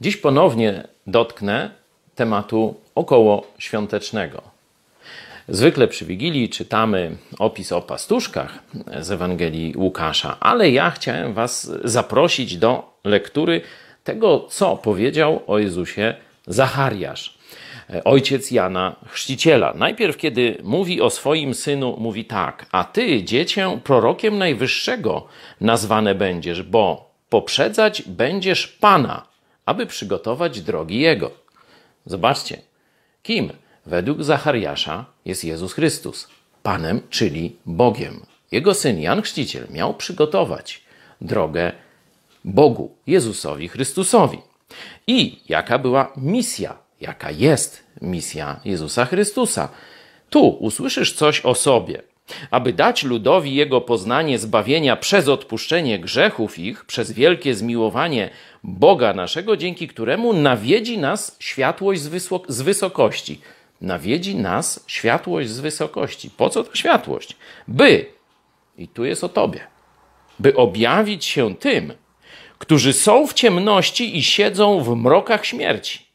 Dziś ponownie dotknę tematu okołoświątecznego. Zwykle przy Wigilii czytamy opis o pastuszkach z Ewangelii Łukasza, ale ja chciałem Was zaprosić do lektury tego, co powiedział o Jezusie Zachariasz, ojciec Jana Chrzciciela. Najpierw, kiedy mówi o swoim synu, mówi tak: A ty, dziecię, prorokiem najwyższego nazwane będziesz, bo poprzedzać będziesz Pana, aby przygotować drogi Jego. Zobaczcie, kim według Zachariasza jest Jezus Chrystus, Panem, czyli Bogiem. Jego syn Jan Chrzciciel miał przygotować drogę Bogu, Jezusowi Chrystusowi. I jaka była misja, jaka jest misja Jezusa Chrystusa? Tu usłyszysz coś o sobie aby dać ludowi jego poznanie zbawienia przez odpuszczenie grzechów ich, przez wielkie zmiłowanie Boga naszego, dzięki któremu nawiedzi nas światłość z, wysok z wysokości. Nawiedzi nas światłość z wysokości. Po co ta światłość? By, i tu jest o tobie, by objawić się tym, którzy są w ciemności i siedzą w mrokach śmierci,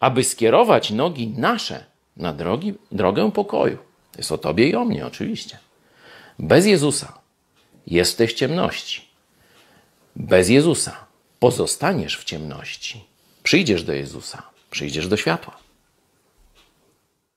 aby skierować nogi nasze na drogi, drogę pokoju. Jest o tobie i o mnie, oczywiście. Bez Jezusa jesteś w ciemności. Bez Jezusa pozostaniesz w ciemności. Przyjdziesz do Jezusa, przyjdziesz do światła.